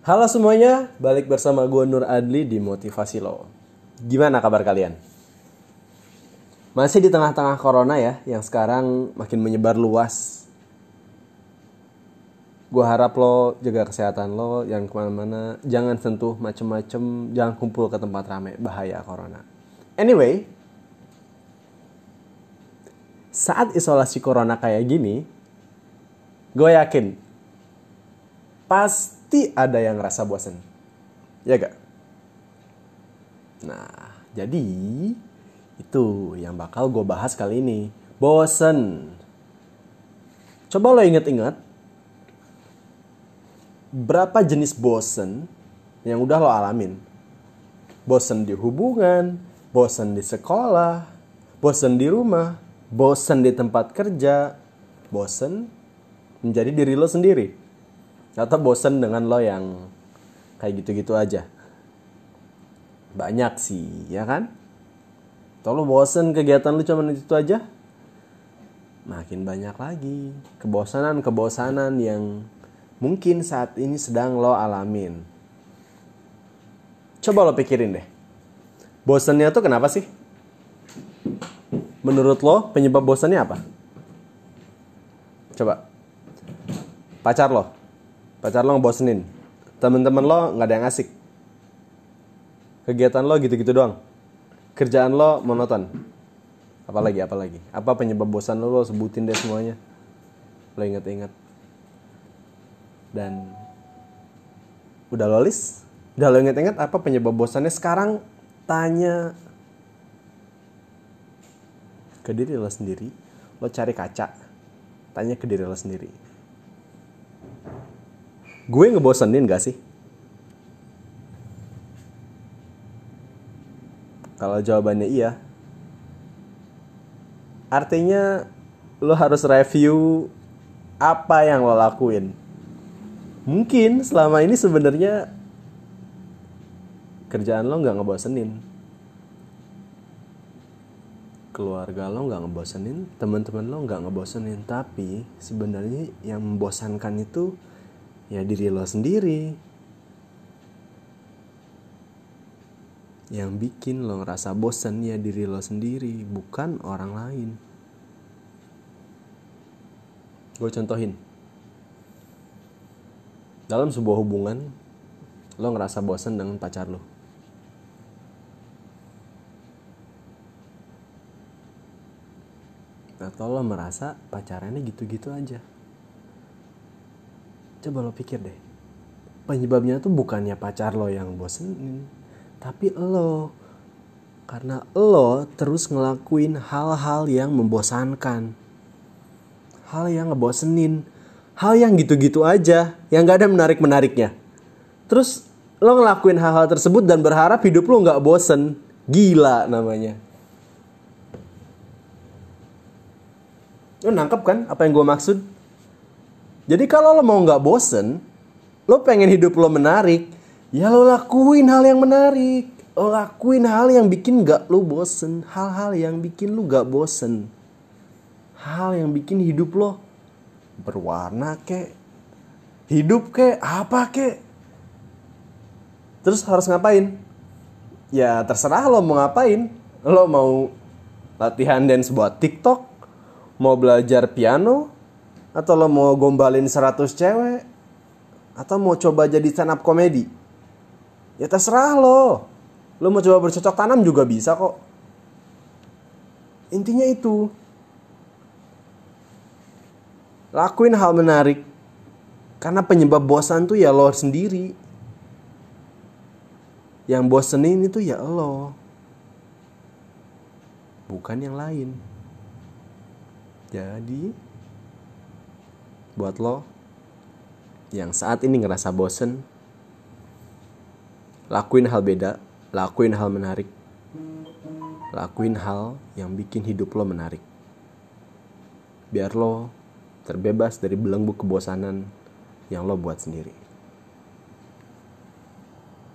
Halo semuanya, balik bersama gue Nur Adli di Motivasi Lo. Gimana kabar kalian? Masih di tengah-tengah corona ya, yang sekarang makin menyebar luas. Gue harap lo jaga kesehatan lo, yang ke mana-mana, jangan sentuh macem-macem, jangan kumpul ke tempat rame, bahaya corona. Anyway, saat isolasi corona kayak gini, gue yakin pasti ada yang ngerasa bosen. Ya gak? Nah, jadi itu yang bakal gue bahas kali ini. Bosen. Coba lo inget-inget. Berapa jenis bosen yang udah lo alamin? Bosen di hubungan, bosen di sekolah, bosen di rumah, bosen di tempat kerja, bosen menjadi diri lo sendiri atau bosen dengan lo yang kayak gitu-gitu aja. Banyak sih ya kan? Lo bosen kegiatan lo cuma itu aja makin banyak lagi kebosanan-kebosanan yang mungkin saat ini sedang lo alamin. Coba lo pikirin deh bosennya tuh kenapa sih? Menurut lo penyebab bosannya apa? Coba pacar lo pacar lo ngebosenin. Temen-temen lo nggak ada yang asik. Kegiatan lo gitu-gitu doang. Kerjaan lo monoton. Apalagi apalagi? Apa penyebab bosan lo? Lo sebutin deh semuanya. Lo inget-inget dan udah lo list? Udah lo inget-inget apa penyebab bosannya? Sekarang tanya ke diri lo sendiri. Lo cari kaca. Tanya ke diri lo sendiri gue ngebosenin gak sih? Kalau jawabannya iya, artinya lo harus review apa yang lo lakuin. Mungkin selama ini sebenarnya kerjaan lo nggak ngebosenin, keluarga lo nggak ngebosenin, teman-teman lo nggak ngebosenin, tapi sebenarnya yang membosankan itu ya diri lo sendiri. Yang bikin lo ngerasa bosan ya diri lo sendiri bukan orang lain. Gue contohin. Dalam sebuah hubungan lo ngerasa bosan dengan pacar lo. Atau lo merasa pacarannya gitu-gitu aja coba lo pikir deh. Penyebabnya tuh bukannya pacar lo yang bosenin tapi lo. Karena lo terus ngelakuin hal-hal yang membosankan. Hal yang ngebosenin. Hal yang gitu-gitu aja yang gak ada menarik-menariknya. Terus lo ngelakuin hal-hal tersebut dan berharap hidup lo gak bosen. Gila namanya. Lo nangkep kan apa yang gue maksud jadi kalau lo mau nggak bosen, lo pengen hidup lo menarik, ya lo lakuin hal yang menarik. Lo lakuin hal yang bikin nggak lo bosen, hal-hal yang bikin lo nggak bosen. Hal yang bikin hidup lo berwarna kek, hidup kek, apa kek. Terus harus ngapain? Ya terserah lo mau ngapain. Lo mau latihan dance buat TikTok, mau belajar piano, atau lo mau gombalin 100 cewek? Atau mau coba jadi stand up komedi ya terserah lo. Lo mau coba bercocok tanam juga bisa kok. Intinya itu. Lakuin hal menarik. Karena penyebab bosan tuh ya lo sendiri. Yang bosenin itu ya lo. Bukan yang lain. Jadi buat lo yang saat ini ngerasa bosen lakuin hal beda lakuin hal menarik lakuin hal yang bikin hidup lo menarik. Biar lo terbebas dari belenggu kebosanan yang lo buat sendiri